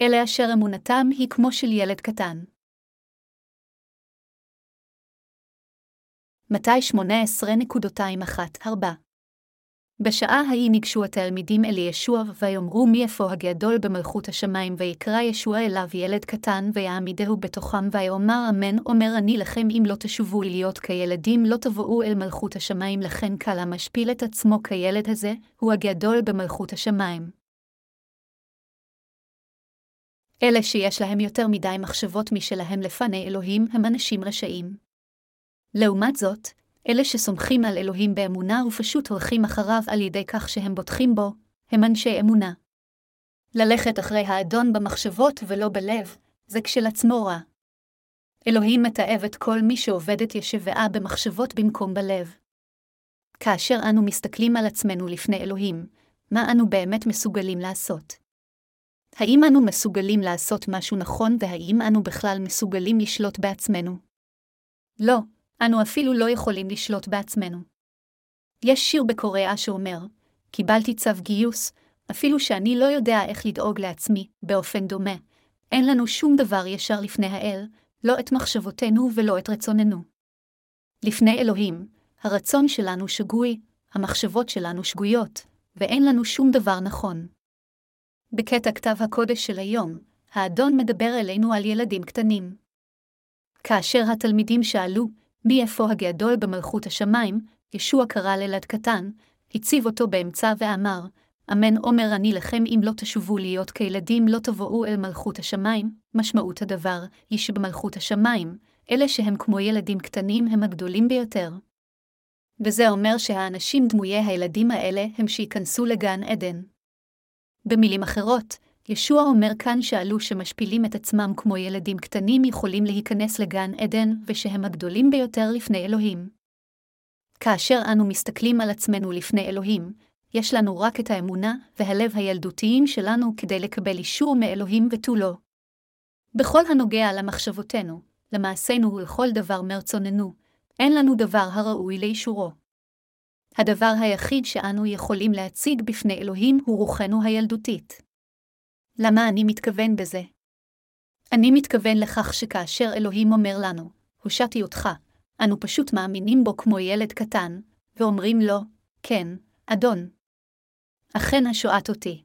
אלה אשר אמונתם היא כמו של ילד קטן. מתי 18.21-4 בשעה ההיא ניגשו התלמידים אל ישוע, ויאמרו מי איפה הגדול במלכות השמיים, ויקרא ישוע אליו ילד קטן, ויעמידהו בתוכם, ויאמר אמן, אומר אני לכם, אם לא תשובו להיות כילדים, לא תבואו אל מלכות השמיים, לכן קל המשפיל את עצמו כילד הזה, הוא הגדול במלכות השמיים. אלה שיש להם יותר מדי מחשבות משלהם לפני אלוהים, הם אנשים רשעים. לעומת זאת, אלה שסומכים על אלוהים באמונה ופשוט הולכים אחריו על ידי כך שהם בוטחים בו, הם אנשי אמונה. ללכת אחרי האדון במחשבות ולא בלב, זה כשלעצמו רע. אלוהים מתעב את כל מי שעובדת ישבעה במחשבות במקום בלב. כאשר אנו מסתכלים על עצמנו לפני אלוהים, מה אנו באמת מסוגלים לעשות? האם אנו מסוגלים לעשות משהו נכון והאם אנו בכלל מסוגלים לשלוט בעצמנו? לא, אנו אפילו לא יכולים לשלוט בעצמנו. יש שיר בקוריאה שאומר, קיבלתי צו גיוס, אפילו שאני לא יודע איך לדאוג לעצמי, באופן דומה. אין לנו שום דבר ישר לפני האל, לא את מחשבותינו ולא את רצוננו. לפני אלוהים, הרצון שלנו שגוי, המחשבות שלנו שגויות, ואין לנו שום דבר נכון. בקטע כתב הקודש של היום, האדון מדבר אלינו על ילדים קטנים. כאשר התלמידים שאלו, מי איפה הגדול במלכות השמיים, ישוע קרא לילד קטן, הציב אותו באמצע ואמר, אמן אומר אני לכם אם לא תשובו להיות כילדים לא תבואו אל מלכות השמיים, משמעות הדבר, היא שבמלכות השמיים, אלה שהם כמו ילדים קטנים הם הגדולים ביותר. וזה אומר שהאנשים דמויי הילדים האלה הם שייכנסו לגן עדן. במילים אחרות, ישוע אומר כאן שאלו שמשפילים את עצמם כמו ילדים קטנים יכולים להיכנס לגן עדן, ושהם הגדולים ביותר לפני אלוהים. כאשר אנו מסתכלים על עצמנו לפני אלוהים, יש לנו רק את האמונה והלב הילדותיים שלנו כדי לקבל אישור מאלוהים ותו לא. בכל הנוגע למחשבותינו, למעשינו ולכל דבר מרצוננו, אין לנו דבר הראוי לאישורו. הדבר היחיד שאנו יכולים להציג בפני אלוהים הוא רוחנו הילדותית. למה אני מתכוון בזה? אני מתכוון לכך שכאשר אלוהים אומר לנו, הושעתי אותך, אנו פשוט מאמינים בו כמו ילד קטן, ואומרים לו, כן, אדון. אכן השועט אותי.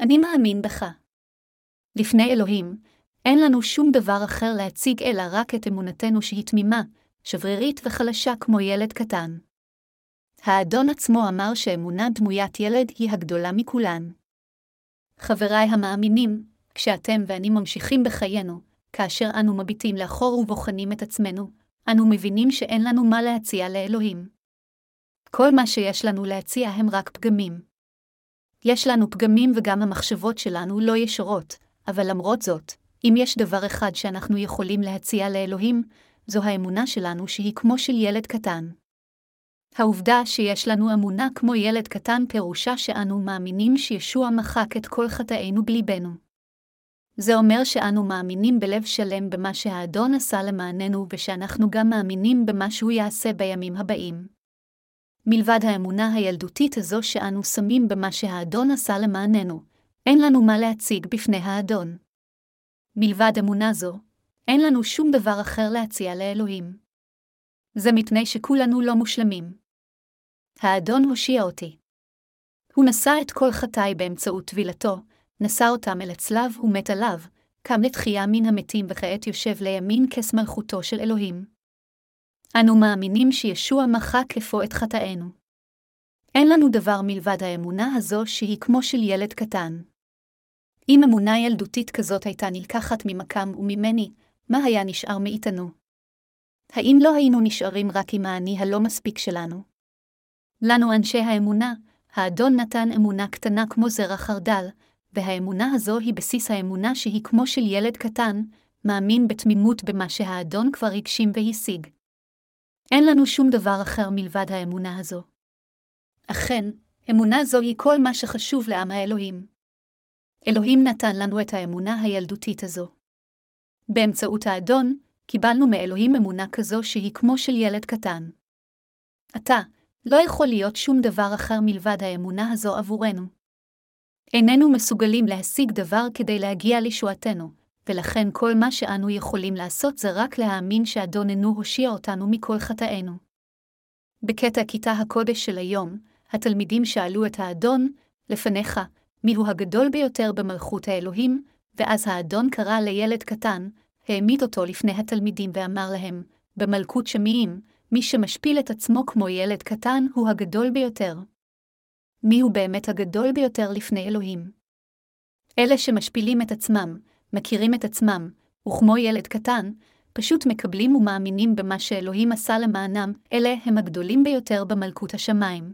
אני מאמין בך. לפני אלוהים, אין לנו שום דבר אחר להציג אלא רק את אמונתנו שהיא תמימה, שברירית וחלשה כמו ילד קטן. האדון עצמו אמר שאמונה דמוית ילד היא הגדולה מכולן. חבריי המאמינים, כשאתם ואני ממשיכים בחיינו, כאשר אנו מביטים לאחור ובוחנים את עצמנו, אנו מבינים שאין לנו מה להציע לאלוהים. כל מה שיש לנו להציע הם רק פגמים. יש לנו פגמים וגם המחשבות שלנו לא ישרות, אבל למרות זאת, אם יש דבר אחד שאנחנו יכולים להציע לאלוהים, זו האמונה שלנו שהיא כמו של ילד קטן. העובדה שיש לנו אמונה כמו ילד קטן פירושה שאנו מאמינים שישוע מחק את כל חטאינו בליבנו. זה אומר שאנו מאמינים בלב שלם במה שהאדון עשה למעננו ושאנחנו גם מאמינים במה שהוא יעשה בימים הבאים. מלבד האמונה הילדותית הזו שאנו שמים במה שהאדון עשה למעננו, אין לנו מה להציג בפני האדון. מלבד אמונה זו, אין לנו שום דבר אחר להציע לאלוהים. זה מפני שכולנו לא מושלמים. האדון הושיע אותי. הוא נשא את כל חטאי באמצעות טבילתו, נשא אותם אל הצלב ומת עליו, קם לתחייה מן המתים וכעת יושב לימין כס מלכותו של אלוהים. אנו מאמינים שישוע מחק אפוא את חטאינו. אין לנו דבר מלבד האמונה הזו שהיא כמו של ילד קטן. אם אמונה ילדותית כזאת הייתה נלקחת ממקם וממני, מה היה נשאר מאיתנו? האם לא היינו נשארים רק עם האני הלא מספיק שלנו? לנו אנשי האמונה, האדון נתן אמונה קטנה כמו זרע חרדל, והאמונה הזו היא בסיס האמונה שהיא כמו של ילד קטן, מאמין בתמימות במה שהאדון כבר הגשים והשיג. אין לנו שום דבר אחר מלבד האמונה הזו. אכן, אמונה זו היא כל מה שחשוב לעם האלוהים. אלוהים נתן לנו את האמונה הילדותית הזו. באמצעות האדון, קיבלנו מאלוהים אמונה כזו שהיא כמו של ילד קטן. עתה, לא יכול להיות שום דבר אחר מלבד האמונה הזו עבורנו. איננו מסוגלים להשיג דבר כדי להגיע לישועתנו, ולכן כל מה שאנו יכולים לעשות זה רק להאמין שאדוננו הושיע אותנו מכל חטאינו. בקטע כיתה הקודש של היום, התלמידים שאלו את האדון, לפניך, מיהו הגדול ביותר במלכות האלוהים, ואז האדון קרא לילד קטן, העמיד אותו לפני התלמידים ואמר להם, במלכות שמיים, מי שמשפיל את עצמו כמו ילד קטן הוא הגדול ביותר. מיהו באמת הגדול ביותר לפני אלוהים? אלה שמשפילים את עצמם, מכירים את עצמם, וכמו ילד קטן, פשוט מקבלים ומאמינים במה שאלוהים עשה למענם, אלה הם הגדולים ביותר במלכות השמיים.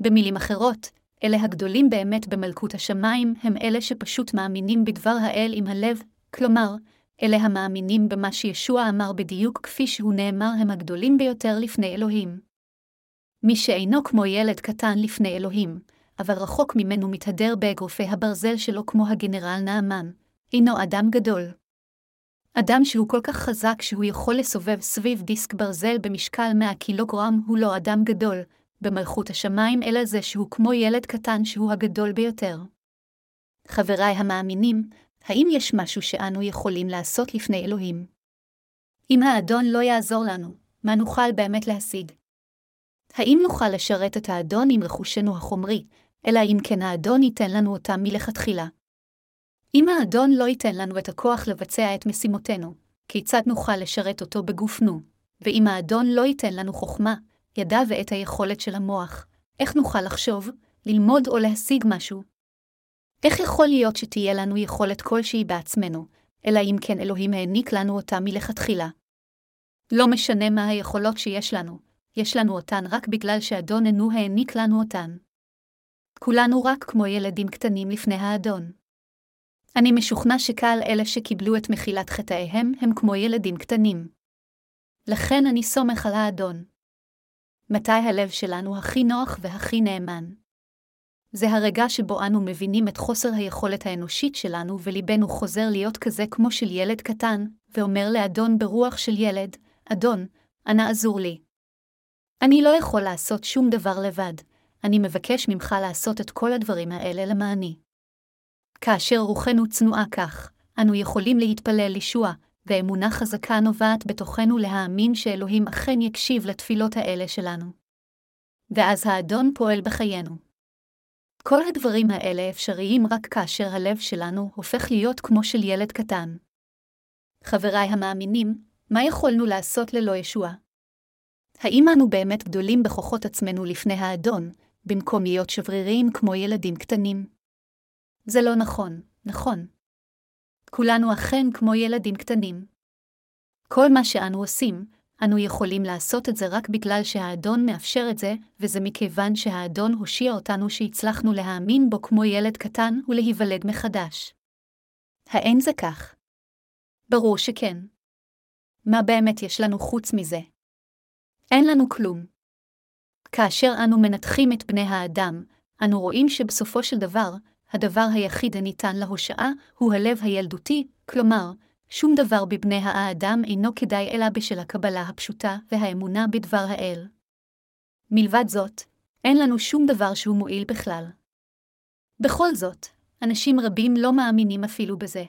במילים אחרות, אלה הגדולים באמת במלכות השמיים הם אלה שפשוט מאמינים בדבר האל עם הלב, כלומר, אלה המאמינים במה שישוע אמר בדיוק כפי שהוא נאמר הם הגדולים ביותר לפני אלוהים. מי שאינו כמו ילד קטן לפני אלוהים, אבל רחוק ממנו מתהדר באגרופי הברזל שלו כמו הגנרל נעמן, הינו אדם גדול. אדם שהוא כל כך חזק שהוא יכול לסובב סביב דיסק ברזל במשקל 100 קילוגרם הוא לא אדם גדול, במלכות השמיים, אלא זה שהוא כמו ילד קטן שהוא הגדול ביותר. חבריי המאמינים, האם יש משהו שאנו יכולים לעשות לפני אלוהים? אם האדון לא יעזור לנו, מה נוכל באמת להשיג? האם נוכל לשרת את האדון עם רכושנו החומרי, אלא אם כן האדון ייתן לנו אותם מלכתחילה? אם האדון לא ייתן לנו את הכוח לבצע את משימותינו, כיצד נוכל לשרת אותו בגופנו? ואם האדון לא ייתן לנו חוכמה, ידע ואת היכולת של המוח, איך נוכל לחשוב, ללמוד או להשיג משהו? איך יכול להיות שתהיה לנו יכולת כלשהי בעצמנו, אלא אם כן אלוהים העניק לנו אותה מלכתחילה? לא משנה מה היכולות שיש לנו, יש לנו אותן רק בגלל שאדוננו העניק לנו אותן. כולנו רק כמו ילדים קטנים לפני האדון. אני משוכנע שקהל אלה שקיבלו את מחילת חטאיהם הם כמו ילדים קטנים. לכן אני סומך על האדון. מתי הלב שלנו הכי נוח והכי נאמן? זה הרגע שבו אנו מבינים את חוסר היכולת האנושית שלנו וליבנו חוזר להיות כזה כמו של ילד קטן, ואומר לאדון ברוח של ילד, אדון, אנא עזור לי. אני לא יכול לעשות שום דבר לבד, אני מבקש ממך לעשות את כל הדברים האלה למעני. כאשר רוחנו צנועה כך, אנו יכולים להתפלל לישוע, ואמונה חזקה נובעת בתוכנו להאמין שאלוהים אכן יקשיב לתפילות האלה שלנו. ואז האדון פועל בחיינו. כל הדברים האלה אפשריים רק כאשר הלב שלנו הופך להיות כמו של ילד קטן. חבריי המאמינים, מה יכולנו לעשות ללא ישוע? האם אנו באמת גדולים בכוחות עצמנו לפני האדון, במקום להיות שבריריים כמו ילדים קטנים? זה לא נכון, נכון. כולנו אכן כמו ילדים קטנים. כל מה שאנו עושים, אנו יכולים לעשות את זה רק בגלל שהאדון מאפשר את זה, וזה מכיוון שהאדון הושיע אותנו שהצלחנו להאמין בו כמו ילד קטן ולהיוולד מחדש. האין זה כך? ברור שכן. מה באמת יש לנו חוץ מזה? אין לנו כלום. כאשר אנו מנתחים את בני האדם, אנו רואים שבסופו של דבר, הדבר היחיד הניתן להושעה הוא הלב הילדותי, כלומר, שום דבר בבני האדם אינו כדאי אלא בשל הקבלה הפשוטה והאמונה בדבר האל. מלבד זאת, אין לנו שום דבר שהוא מועיל בכלל. בכל זאת, אנשים רבים לא מאמינים אפילו בזה.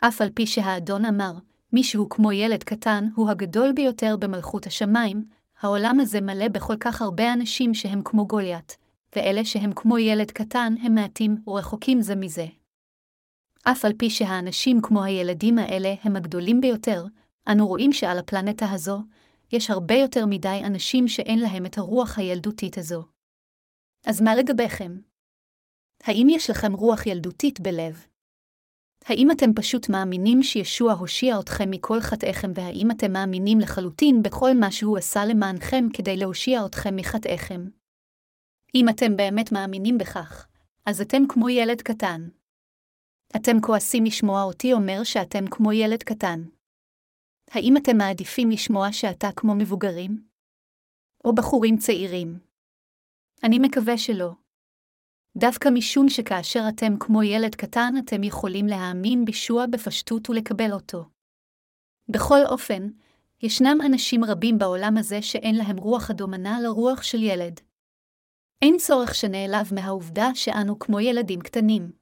אף על פי שהאדון אמר, מישהו כמו ילד קטן הוא הגדול ביותר במלכות השמיים, העולם הזה מלא בכל כך הרבה אנשים שהם כמו גוליית, ואלה שהם כמו ילד קטן הם מעטים ורחוקים זה מזה. אף על פי שהאנשים כמו הילדים האלה הם הגדולים ביותר, אנו רואים שעל הפלנטה הזו, יש הרבה יותר מדי אנשים שאין להם את הרוח הילדותית הזו. אז מה לגביכם? האם יש לכם רוח ילדותית בלב? האם אתם פשוט מאמינים שישוע הושיע אתכם מכל חטאיכם, והאם אתם מאמינים לחלוטין בכל מה שהוא עשה למענכם כדי להושיע אתכם מחטאיכם? אם אתם באמת מאמינים בכך, אז אתם כמו ילד קטן. אתם כועסים לשמוע אותי אומר שאתם כמו ילד קטן. האם אתם מעדיפים לשמוע שאתה כמו מבוגרים? או בחורים צעירים? אני מקווה שלא. דווקא משום שכאשר אתם כמו ילד קטן, אתם יכולים להאמין בישוע בפשטות ולקבל אותו. בכל אופן, ישנם אנשים רבים בעולם הזה שאין להם רוח הדומנה לרוח של ילד. אין צורך שנעלב מהעובדה שאנו כמו ילדים קטנים.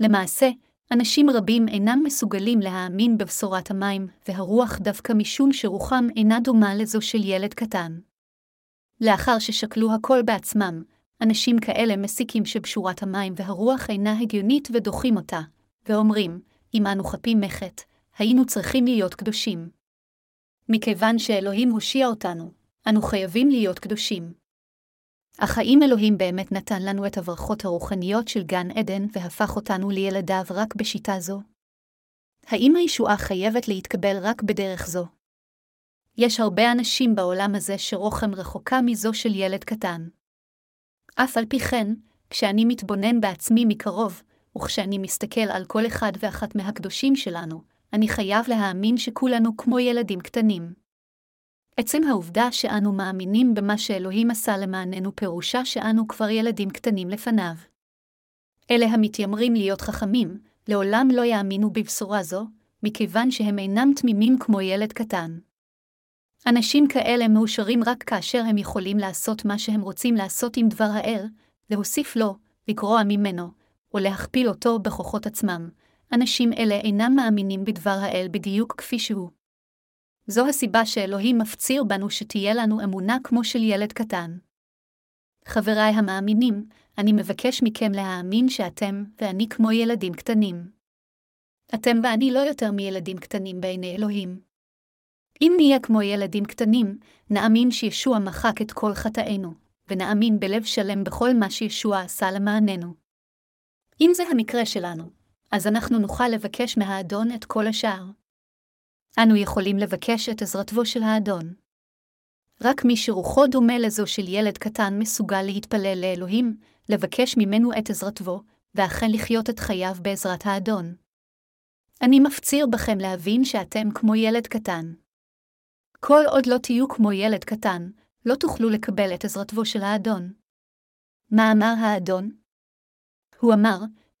למעשה, אנשים רבים אינם מסוגלים להאמין בבשורת המים והרוח דווקא משום שרוחם אינה דומה לזו של ילד קטן. לאחר ששקלו הכל בעצמם, אנשים כאלה מסיקים שבשורת המים והרוח אינה הגיונית ודוחים אותה, ואומרים, אם אנו חפים מחט, היינו צריכים להיות קדושים. מכיוון שאלוהים הושיע אותנו, אנו חייבים להיות קדושים. אך האם אלוהים באמת נתן לנו את הברכות הרוחניות של גן עדן והפך אותנו לילדיו רק בשיטה זו? האם הישועה חייבת להתקבל רק בדרך זו? יש הרבה אנשים בעולם הזה שרוחם רחוקה מזו של ילד קטן. אף על פי כן, כשאני מתבונן בעצמי מקרוב, וכשאני מסתכל על כל אחד ואחת מהקדושים שלנו, אני חייב להאמין שכולנו כמו ילדים קטנים. עצם העובדה שאנו מאמינים במה שאלוהים עשה למעננו פירושה שאנו כבר ילדים קטנים לפניו. אלה המתיימרים להיות חכמים, לעולם לא יאמינו בבשורה זו, מכיוון שהם אינם תמימים כמו ילד קטן. אנשים כאלה מאושרים רק כאשר הם יכולים לעשות מה שהם רוצים לעשות עם דבר האל, להוסיף לו, לגרוע ממנו, או להכפיל אותו בכוחות עצמם. אנשים אלה אינם מאמינים בדבר האל בדיוק כפי שהוא. זו הסיבה שאלוהים מפציר בנו שתהיה לנו אמונה כמו של ילד קטן. חבריי המאמינים, אני מבקש מכם להאמין שאתם ואני כמו ילדים קטנים. אתם ואני לא יותר מילדים קטנים בעיני אלוהים. אם נהיה כמו ילדים קטנים, נאמין שישוע מחק את כל חטאינו, ונאמין בלב שלם בכל מה שישוע עשה למעננו. אם זה המקרה שלנו, אז אנחנו נוכל לבקש מהאדון את כל השאר. אנו יכולים לבקש את עזרתו של האדון. רק מי שרוחו דומה לזו של ילד קטן מסוגל להתפלל לאלוהים, לבקש ממנו את עזרתו, ואכן לחיות את חייו בעזרת האדון. אני מפציר בכם להבין שאתם כמו ילד קטן. כל עוד לא תהיו כמו ילד קטן, לא תוכלו לקבל את עזרתו של האדון. מה אמר האדון? הוא אמר,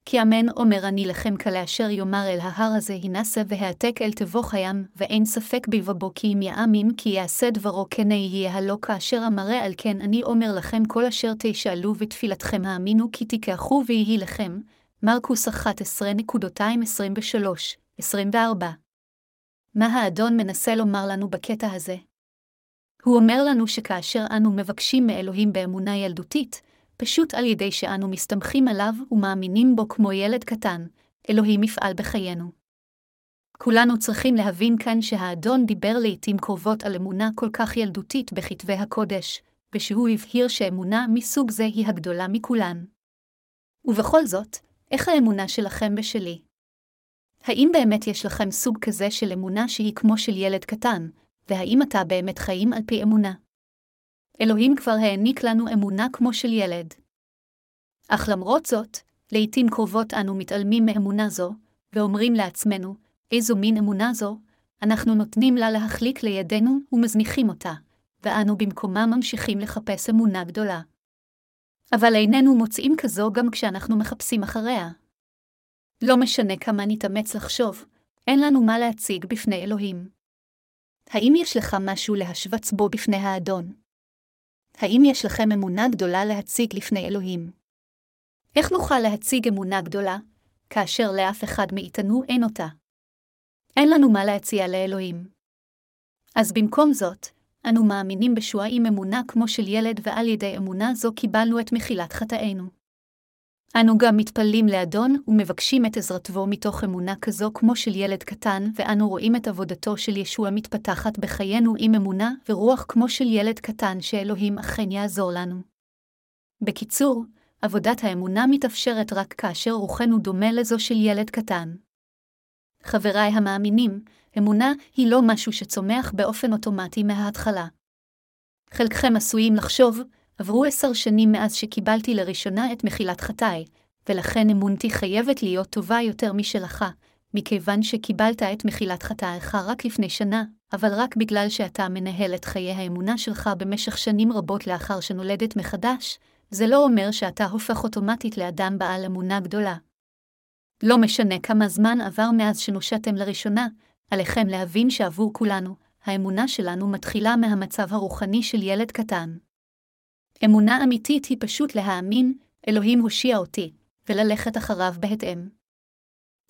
כי אמן אומר אני לכם כלאשר יאמר אל ההר הזה הנשא והעתק אל תבוך הים, ואין ספק בלבבו כי אם יאמין כי יעשה דברו כן יהיה הלא כאשר אמרה על כן אני אומר לכם כל אשר תשאלו ותפילתכם האמינו כי תיקחו ויהי לכם. מרקוס 11.23-24 מה האדון מנסה לומר לנו בקטע הזה? הוא אומר לנו שכאשר אנו מבקשים מאלוהים באמונה ילדותית, פשוט על ידי שאנו מסתמכים עליו ומאמינים בו כמו ילד קטן, אלוהים יפעל בחיינו. כולנו צריכים להבין כאן שהאדון דיבר לעתים קרובות על אמונה כל כך ילדותית בכתבי הקודש, ושהוא הבהיר שאמונה מסוג זה היא הגדולה מכולן. ובכל זאת, איך האמונה שלכם בשלי? האם באמת יש לכם סוג כזה של אמונה שהיא כמו של ילד קטן, והאם אתה באמת חיים על פי אמונה? אלוהים כבר העניק לנו אמונה כמו של ילד. אך למרות זאת, לעתים קרובות אנו מתעלמים מאמונה זו, ואומרים לעצמנו, איזו מין אמונה זו, אנחנו נותנים לה להחליק לידינו ומזניחים אותה, ואנו במקומה ממשיכים לחפש אמונה גדולה. אבל איננו מוצאים כזו גם כשאנחנו מחפשים אחריה. לא משנה כמה נתאמץ לחשוב, אין לנו מה להציג בפני אלוהים. האם יש לך משהו להשווצץ בו בפני האדון? האם יש לכם אמונה גדולה להציג לפני אלוהים? איך נוכל להציג אמונה גדולה, כאשר לאף אחד מאיתנו אין אותה? אין לנו מה להציע לאלוהים. אז במקום זאת, אנו מאמינים בשואה עם אמונה כמו של ילד, ועל ידי אמונה זו קיבלנו את מחילת חטאינו. אנו גם מתפללים לאדון ומבקשים את עזרתו מתוך אמונה כזו כמו של ילד קטן, ואנו רואים את עבודתו של ישוע מתפתחת בחיינו עם אמונה ורוח כמו של ילד קטן שאלוהים אכן יעזור לנו. בקיצור, עבודת האמונה מתאפשרת רק כאשר רוחנו דומה לזו של ילד קטן. חבריי המאמינים, אמונה היא לא משהו שצומח באופן אוטומטי מההתחלה. חלקכם עשויים לחשוב, עברו עשר שנים מאז שקיבלתי לראשונה את מחילת חטאי, ולכן אמונתי חייבת להיות טובה יותר משלך, מכיוון שקיבלת את מחילת חטאיך רק לפני שנה, אבל רק בגלל שאתה מנהל את חיי האמונה שלך במשך שנים רבות לאחר שנולדת מחדש, זה לא אומר שאתה הופך אוטומטית לאדם בעל אמונה גדולה. לא משנה כמה זמן עבר מאז שנושעתם לראשונה, עליכם להבין שעבור כולנו, האמונה שלנו מתחילה מהמצב הרוחני של ילד קטן. אמונה אמיתית היא פשוט להאמין, אלוהים הושיע אותי, וללכת אחריו בהתאם.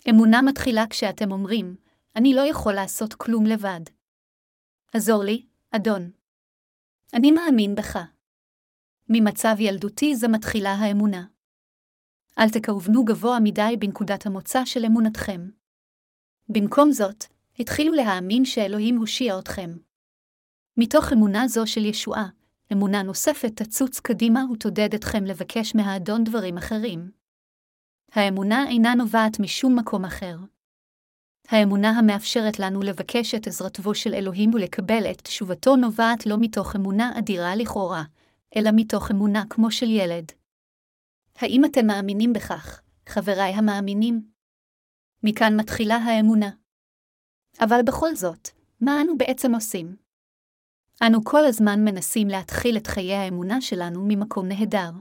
אמונה מתחילה כשאתם אומרים, אני לא יכול לעשות כלום לבד. עזור לי, אדון. אני מאמין בך. ממצב ילדותי זו מתחילה האמונה. אל תכוונו גבוה מדי בנקודת המוצא של אמונתכם. במקום זאת, התחילו להאמין שאלוהים הושיע אתכם. מתוך אמונה זו של ישועה, אמונה נוספת תצוץ קדימה ותודד אתכם לבקש מהאדון דברים אחרים. האמונה אינה נובעת משום מקום אחר. האמונה המאפשרת לנו לבקש את עזרתו של אלוהים ולקבל את תשובתו נובעת לא מתוך אמונה אדירה לכאורה, אלא מתוך אמונה כמו של ילד. האם אתם מאמינים בכך, חבריי המאמינים? מכאן מתחילה האמונה. אבל בכל זאת, מה אנו בעצם עושים? אנו כל הזמן מנסים להתחיל את חיי האמונה שלנו ממקום נהדר.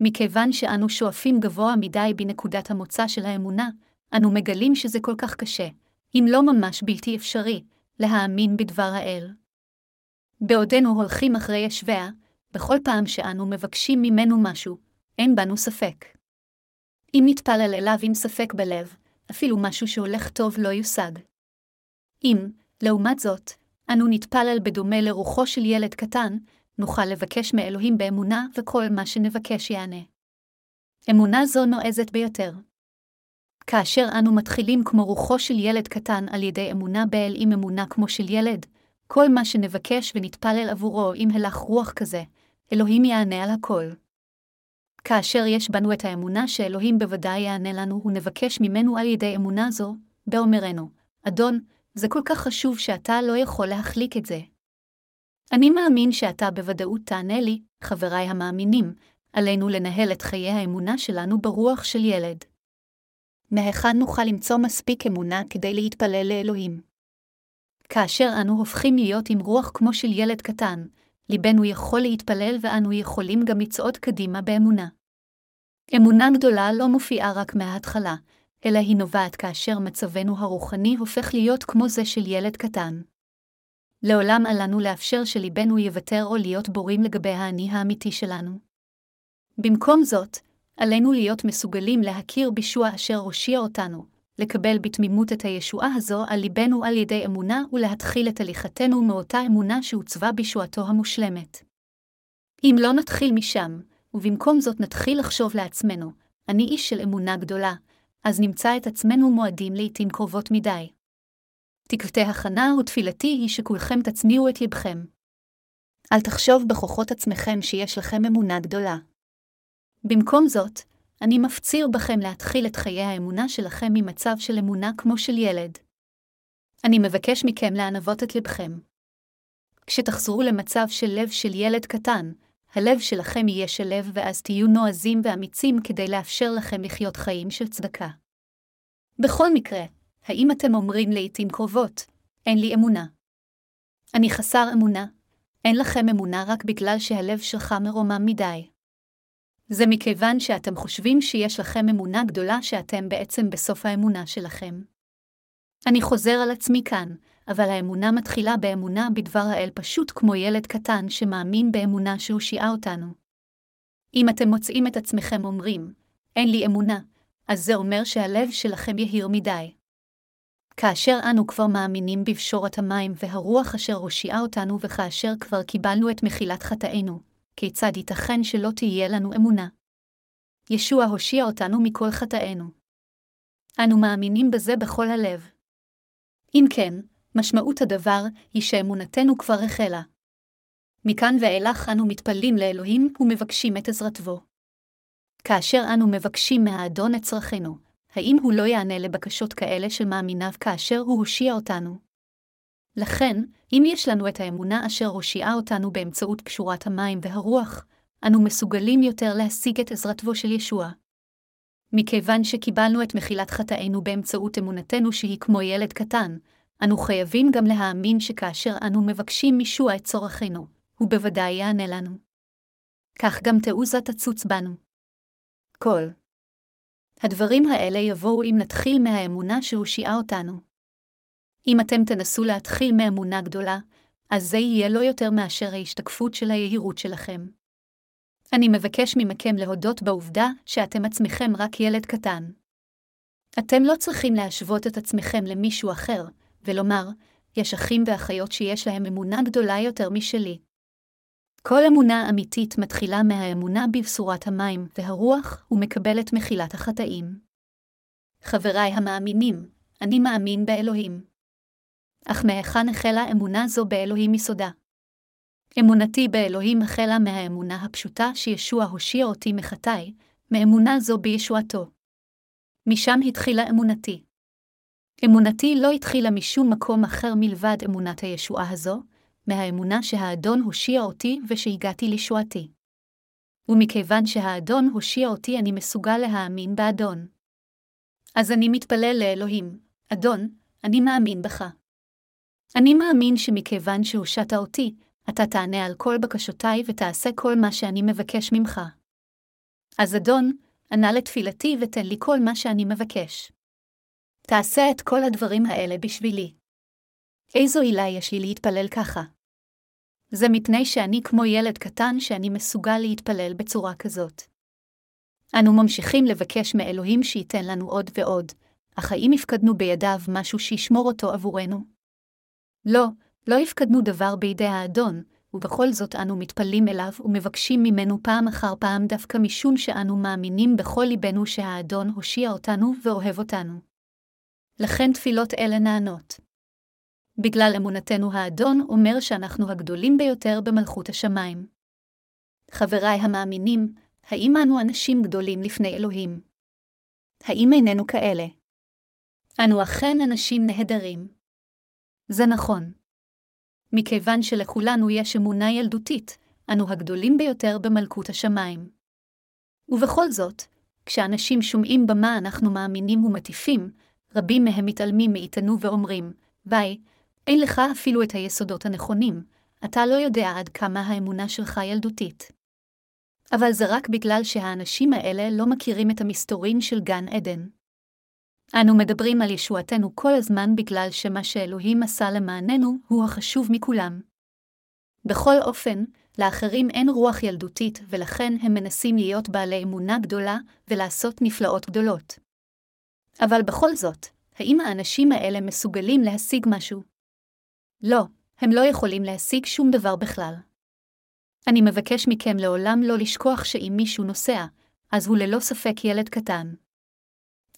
מכיוון שאנו שואפים גבוה מדי בנקודת המוצא של האמונה, אנו מגלים שזה כל כך קשה, אם לא ממש בלתי אפשרי, להאמין בדבר האל. בעודנו הולכים אחרי ישביה, בכל פעם שאנו מבקשים ממנו משהו, אין בנו ספק. אם נתפלל אליו עם ספק בלב, אפילו משהו שהולך טוב לא יושג. אם, לעומת זאת, אנו נתפלל בדומה לרוחו של ילד קטן, נוכל לבקש מאלוהים באמונה וכל מה שנבקש יענה. אמונה זו נועזת ביותר. כאשר אנו מתחילים כמו רוחו של ילד קטן על ידי אמונה באל עם אמונה כמו של ילד, כל מה שנבקש ונתפלל עבורו עם הלך רוח כזה, אלוהים יענה על הכל. כאשר יש בנו את האמונה שאלוהים בוודאי יענה לנו ונבקש ממנו על ידי אמונה זו, באומרנו, אדון, זה כל כך חשוב שאתה לא יכול להחליק את זה. אני מאמין שאתה בוודאות תענה לי, חבריי המאמינים, עלינו לנהל את חיי האמונה שלנו ברוח של ילד. מהיכן נוכל למצוא מספיק אמונה כדי להתפלל לאלוהים? כאשר אנו הופכים להיות עם רוח כמו של ילד קטן, ליבנו יכול להתפלל ואנו יכולים גם לצעוד קדימה באמונה. אמונה גדולה לא מופיעה רק מההתחלה, אלא היא נובעת כאשר מצבנו הרוחני הופך להיות כמו זה של ילד קטן. לעולם אל לנו לאפשר שליבנו יוותר או להיות בורים לגבי האני האמיתי שלנו. במקום זאת, עלינו להיות מסוגלים להכיר בישוע אשר הושיע אותנו, לקבל בתמימות את הישועה הזו על ליבנו על ידי אמונה ולהתחיל את הליכתנו מאותה אמונה שהוצבה בישועתו המושלמת. אם לא נתחיל משם, ובמקום זאת נתחיל לחשוב לעצמנו, אני איש של אמונה גדולה, אז נמצא את עצמנו מועדים לעתים קרובות מדי. תקוותי הכנה ותפילתי היא שכולכם תצניעו את לבכם. אל תחשוב בכוחות עצמכם שיש לכם אמונה גדולה. במקום זאת, אני מפציר בכם להתחיל את חיי האמונה שלכם ממצב של אמונה כמו של ילד. אני מבקש מכם לענבות את לבכם. כשתחזרו למצב של לב של ילד קטן, הלב שלכם יהיה של לב ואז תהיו נועזים ואמיצים כדי לאפשר לכם לחיות חיים של צדקה. בכל מקרה, האם אתם אומרים לעתים קרובות, אין לי אמונה? אני חסר אמונה, אין לכם אמונה רק בגלל שהלב שלך מרומם מדי. זה מכיוון שאתם חושבים שיש לכם אמונה גדולה שאתם בעצם בסוף האמונה שלכם. אני חוזר על עצמי כאן, אבל האמונה מתחילה באמונה בדבר האל פשוט כמו ילד קטן שמאמין באמונה שהושיעה אותנו. אם אתם מוצאים את עצמכם אומרים, אין לי אמונה, אז זה אומר שהלב שלכם יהיר מדי. כאשר אנו כבר מאמינים בפשורת המים והרוח אשר הושיעה אותנו וכאשר כבר קיבלנו את מחילת חטאינו, כיצד ייתכן שלא תהיה לנו אמונה? ישוע הושיע אותנו מכל חטאינו. אנו מאמינים בזה בכל הלב. אם כן, משמעות הדבר היא שאמונתנו כבר החלה. מכאן ואילך אנו מתפללים לאלוהים ומבקשים את עזרתו. כאשר אנו מבקשים מהאדון את צרכינו, האם הוא לא יענה לבקשות כאלה של מאמיניו כאשר הוא הושיע אותנו? לכן, אם יש לנו את האמונה אשר הושיעה אותנו באמצעות פשורת המים והרוח, אנו מסוגלים יותר להשיג את עזרתו של ישוע. מכיוון שקיבלנו את מחילת חטאינו באמצעות אמונתנו שהיא כמו ילד קטן, אנו חייבים גם להאמין שכאשר אנו מבקשים מישוע את צורכנו, הוא בוודאי יענה לנו. כך גם תעוזה תצוץ בנו. כל. הדברים האלה יבואו אם נתחיל מהאמונה שהושיעה אותנו. אם אתם תנסו להתחיל מאמונה גדולה, אז זה יהיה לא יותר מאשר ההשתקפות של היהירות שלכם. אני מבקש ממכם להודות בעובדה שאתם עצמכם רק ילד קטן. אתם לא צריכים להשוות את עצמכם למישהו אחר, ולומר, יש אחים ואחיות שיש להם אמונה גדולה יותר משלי. כל אמונה אמיתית מתחילה מהאמונה בבשורת המים והרוח ומקבלת מחילת החטאים. חבריי המאמינים, אני מאמין באלוהים. אך מהיכן החלה אמונה זו באלוהים מסודה? אמונתי באלוהים החלה מהאמונה הפשוטה שישוע הושיע אותי מחטאי, מאמונה זו בישועתו. משם התחילה אמונתי. אמונתי לא התחילה משום מקום אחר מלבד אמונת הישועה הזו, מהאמונה שהאדון הושיע אותי ושהגעתי לישועתי. ומכיוון שהאדון הושיע אותי אני מסוגל להאמין באדון. אז אני מתפלל לאלוהים, אדון, אני מאמין בך. אני מאמין שמכיוון שהושעת אותי, אתה תענה על כל בקשותיי ותעשה כל מה שאני מבקש ממך. אז אדון, ענה לתפילתי ותן לי כל מה שאני מבקש. תעשה את כל הדברים האלה בשבילי. איזו עילה יש לי להתפלל ככה? זה מפני שאני כמו ילד קטן שאני מסוגל להתפלל בצורה כזאת. אנו ממשיכים לבקש מאלוהים שייתן לנו עוד ועוד, אך האם הפקדנו בידיו משהו שישמור אותו עבורנו? לא, לא הפקדנו דבר בידי האדון, ובכל זאת אנו מתפללים אליו ומבקשים ממנו פעם אחר פעם דווקא משום שאנו מאמינים בכל ליבנו שהאדון הושיע אותנו ואוהב אותנו. לכן תפילות אלה נענות. בגלל אמונתנו האדון אומר שאנחנו הגדולים ביותר במלכות השמיים. חבריי המאמינים, האם אנו אנשים גדולים לפני אלוהים? האם איננו כאלה? אנו אכן אנשים נהדרים. זה נכון. מכיוון שלכולנו יש אמונה ילדותית, אנו הגדולים ביותר במלכות השמיים. ובכל זאת, כשאנשים שומעים במה אנחנו מאמינים ומטיפים, רבים מהם מתעלמים מאיתנו ואומרים, ביי, אין לך אפילו את היסודות הנכונים, אתה לא יודע עד כמה האמונה שלך ילדותית. אבל זה רק בגלל שהאנשים האלה לא מכירים את המסתורין של גן עדן. אנו מדברים על ישועתנו כל הזמן בגלל שמה שאלוהים עשה למעננו הוא החשוב מכולם. בכל אופן, לאחרים אין רוח ילדותית, ולכן הם מנסים להיות בעלי אמונה גדולה ולעשות נפלאות גדולות. אבל בכל זאת, האם האנשים האלה מסוגלים להשיג משהו? לא, הם לא יכולים להשיג שום דבר בכלל. אני מבקש מכם לעולם לא לשכוח שאם מישהו נוסע, אז הוא ללא ספק ילד קטן.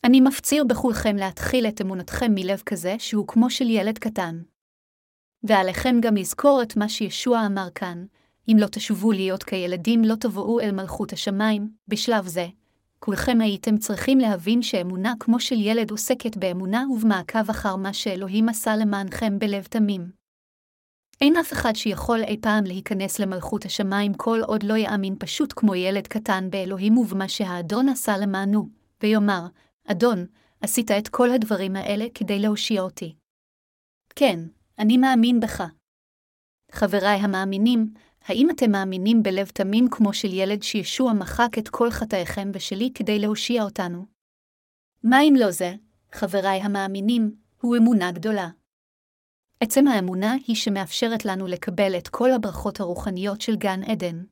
אני מפציר בכולכם להתחיל את אמונתכם מלב כזה שהוא כמו של ילד קטן. ועליכם גם לזכור את מה שישוע אמר כאן, אם לא תשובו להיות כילדים לא תבואו אל מלכות השמיים, בשלב זה. כולכם הייתם צריכים להבין שאמונה כמו של ילד עוסקת באמונה ובמעקב אחר מה שאלוהים עשה למענכם בלב תמים. אין אף אחד שיכול אי פעם להיכנס למלכות השמיים כל עוד לא יאמין פשוט כמו ילד קטן באלוהים ובמה שהאדון עשה למענו, ויאמר, אדון, עשית את כל הדברים האלה כדי להושיע אותי. כן, אני מאמין בך. חבריי המאמינים, האם אתם מאמינים בלב תמים כמו של ילד שישוע מחק את כל חטאיכם ושלי כדי להושיע אותנו? מה אם לא זה, חבריי המאמינים, הוא אמונה גדולה. עצם האמונה היא שמאפשרת לנו לקבל את כל הברכות הרוחניות של גן עדן.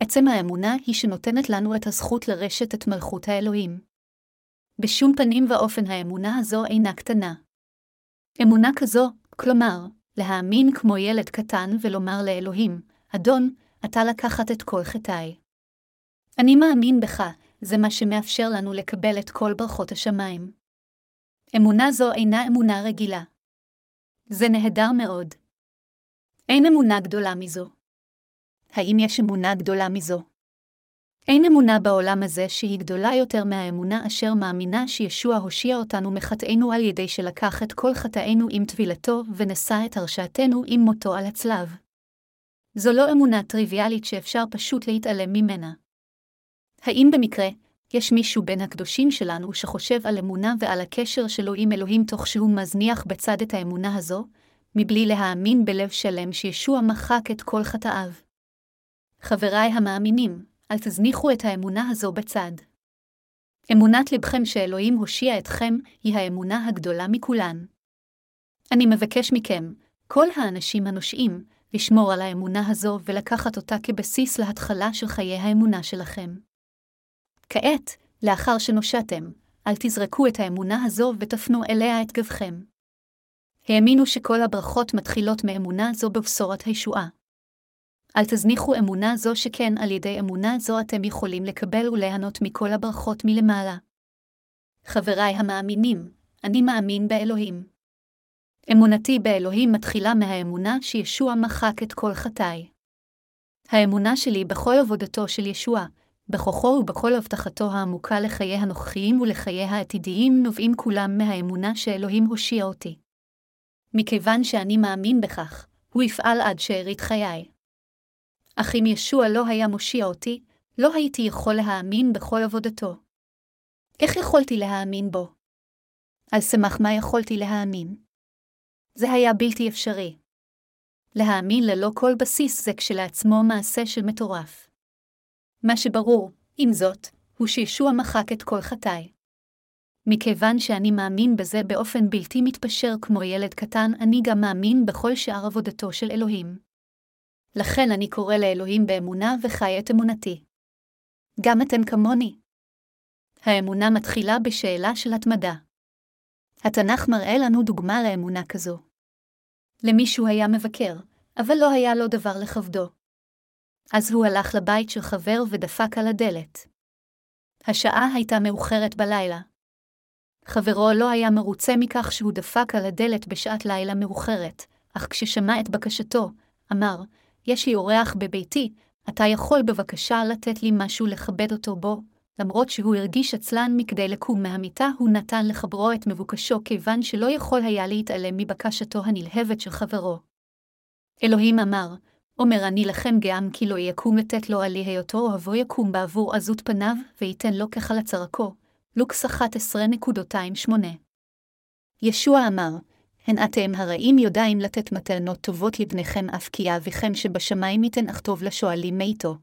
עצם האמונה היא שנותנת לנו את הזכות לרשת את מלכות האלוהים. בשום פנים ואופן האמונה הזו אינה קטנה. אמונה כזו, כלומר, להאמין כמו ילד קטן ולומר לאלוהים, אדון, אתה לקחת את כל חטאי. אני מאמין בך, זה מה שמאפשר לנו לקבל את כל ברכות השמיים. אמונה זו אינה אמונה רגילה. זה נהדר מאוד. אין אמונה גדולה מזו. האם יש אמונה גדולה מזו? אין אמונה בעולם הזה שהיא גדולה יותר מהאמונה אשר מאמינה שישוע הושיע אותנו מחטאינו על ידי שלקח את כל חטאינו עם טבילתו ונשא את הרשעתנו עם מותו על הצלב. זו לא אמונה טריוויאלית שאפשר פשוט להתעלם ממנה. האם במקרה, יש מישהו בין הקדושים שלנו שחושב על אמונה ועל הקשר שלו עם אלוהים תוך שהוא מזניח בצד את האמונה הזו, מבלי להאמין בלב שלם שישוע מחק את כל חטאיו? חבריי המאמינים, אל תזניחו את האמונה הזו בצד. אמונת לבכם שאלוהים הושיע אתכם היא האמונה הגדולה מכולן. אני מבקש מכם, כל האנשים הנושעים, לשמור על האמונה הזו ולקחת אותה כבסיס להתחלה של חיי האמונה שלכם. כעת, לאחר שנושעתם, אל תזרקו את האמונה הזו ותפנו אליה את גבכם. האמינו שכל הברכות מתחילות מאמונה זו בבשורת הישועה. אל תזניחו אמונה זו שכן על ידי אמונה זו אתם יכולים לקבל וליהנות מכל הברכות מלמעלה. חבריי המאמינים, אני מאמין באלוהים. אמונתי באלוהים מתחילה מהאמונה שישוע מחק את כל חטאי. האמונה שלי בכל עבודתו של ישוע, בכוחו ובכל הבטחתו העמוקה לחיי הנוכחיים ולחיי העתידיים נובעים כולם מהאמונה שאלוהים הושיע אותי. מכיוון שאני מאמין בכך, הוא יפעל עד שארית חיי. אך אם ישוע לא היה מושיע אותי, לא הייתי יכול להאמין בכל עבודתו. איך יכולתי להאמין בו? על סמך מה יכולתי להאמין? זה היה בלתי אפשרי. להאמין ללא כל בסיס זה כשלעצמו מעשה של מטורף. מה שברור, עם זאת, הוא שישוע מחק את כל חטאי. מכיוון שאני מאמין בזה באופן בלתי מתפשר כמו ילד קטן, אני גם מאמין בכל שאר עבודתו של אלוהים. לכן אני קורא לאלוהים באמונה וחי את אמונתי. גם אתם כמוני. האמונה מתחילה בשאלה של התמדה. התנ"ך מראה לנו דוגמה לאמונה כזו. למישהו היה מבקר, אבל לא היה לו דבר לכבדו. אז הוא הלך לבית של חבר ודפק על הדלת. השעה הייתה מאוחרת בלילה. חברו לא היה מרוצה מכך שהוא דפק על הדלת בשעת לילה מאוחרת, אך כששמע את בקשתו, אמר, יש לי אורח בביתי, אתה יכול בבקשה לתת לי משהו לכבד אותו בו? למרות שהוא הרגיש עצלן מכדי לקום מהמיטה, הוא נתן לחברו את מבוקשו כיוון שלא יכול היה להתעלם מבקשתו הנלהבת של חברו. אלוהים אמר, אומר אני לכם גם כי לא יקום לתת לו עלי היותו אוהבו יקום בעבור עזות פניו, וייתן לו כחלצרקו. לוקס 11.28 ישוע אמר, הן אתם הרעים יודעים לתת מתנות טובות לבניכם אף כי אביכם שבשמיים ייתן אך טוב לשואלים מאיתו.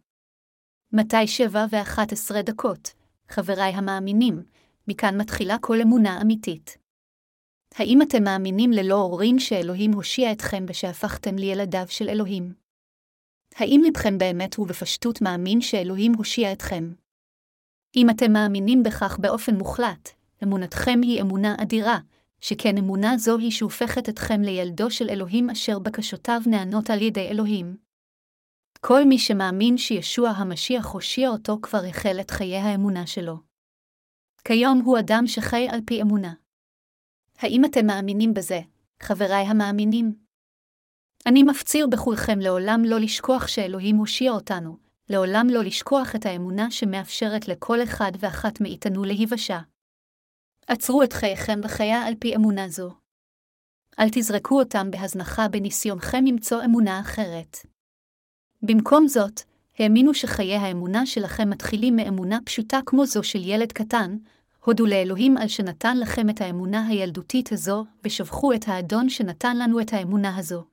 מתי שבע ואחת עשרה דקות, חבריי המאמינים, מכאן מתחילה כל אמונה אמיתית. האם אתם מאמינים ללא הורים שאלוהים הושיע אתכם ושהפכתם לילדיו של אלוהים? האם לבכם באמת ובפשטות מאמין שאלוהים הושיע אתכם? אם אתם מאמינים בכך באופן מוחלט, אמונתכם היא אמונה אדירה, שכן אמונה זו היא שהופכת אתכם לילדו של אלוהים אשר בקשותיו נענות על ידי אלוהים. כל מי שמאמין שישוע המשיח הושיע אותו כבר החל את חיי האמונה שלו. כיום הוא אדם שחי על פי אמונה. האם אתם מאמינים בזה, חבריי המאמינים? אני מפציר בכולכם לעולם לא לשכוח שאלוהים הושיע אותנו, לעולם לא לשכוח את האמונה שמאפשרת לכל אחד ואחת מאיתנו להיוושע. עצרו את חייכם בחיה על פי אמונה זו. אל תזרקו אותם בהזנחה בניסיונכם למצוא אמונה אחרת. במקום זאת, האמינו שחיי האמונה שלכם מתחילים מאמונה פשוטה כמו זו של ילד קטן, הודו לאלוהים על שנתן לכם את האמונה הילדותית הזו, ושבחו את האדון שנתן לנו את האמונה הזו.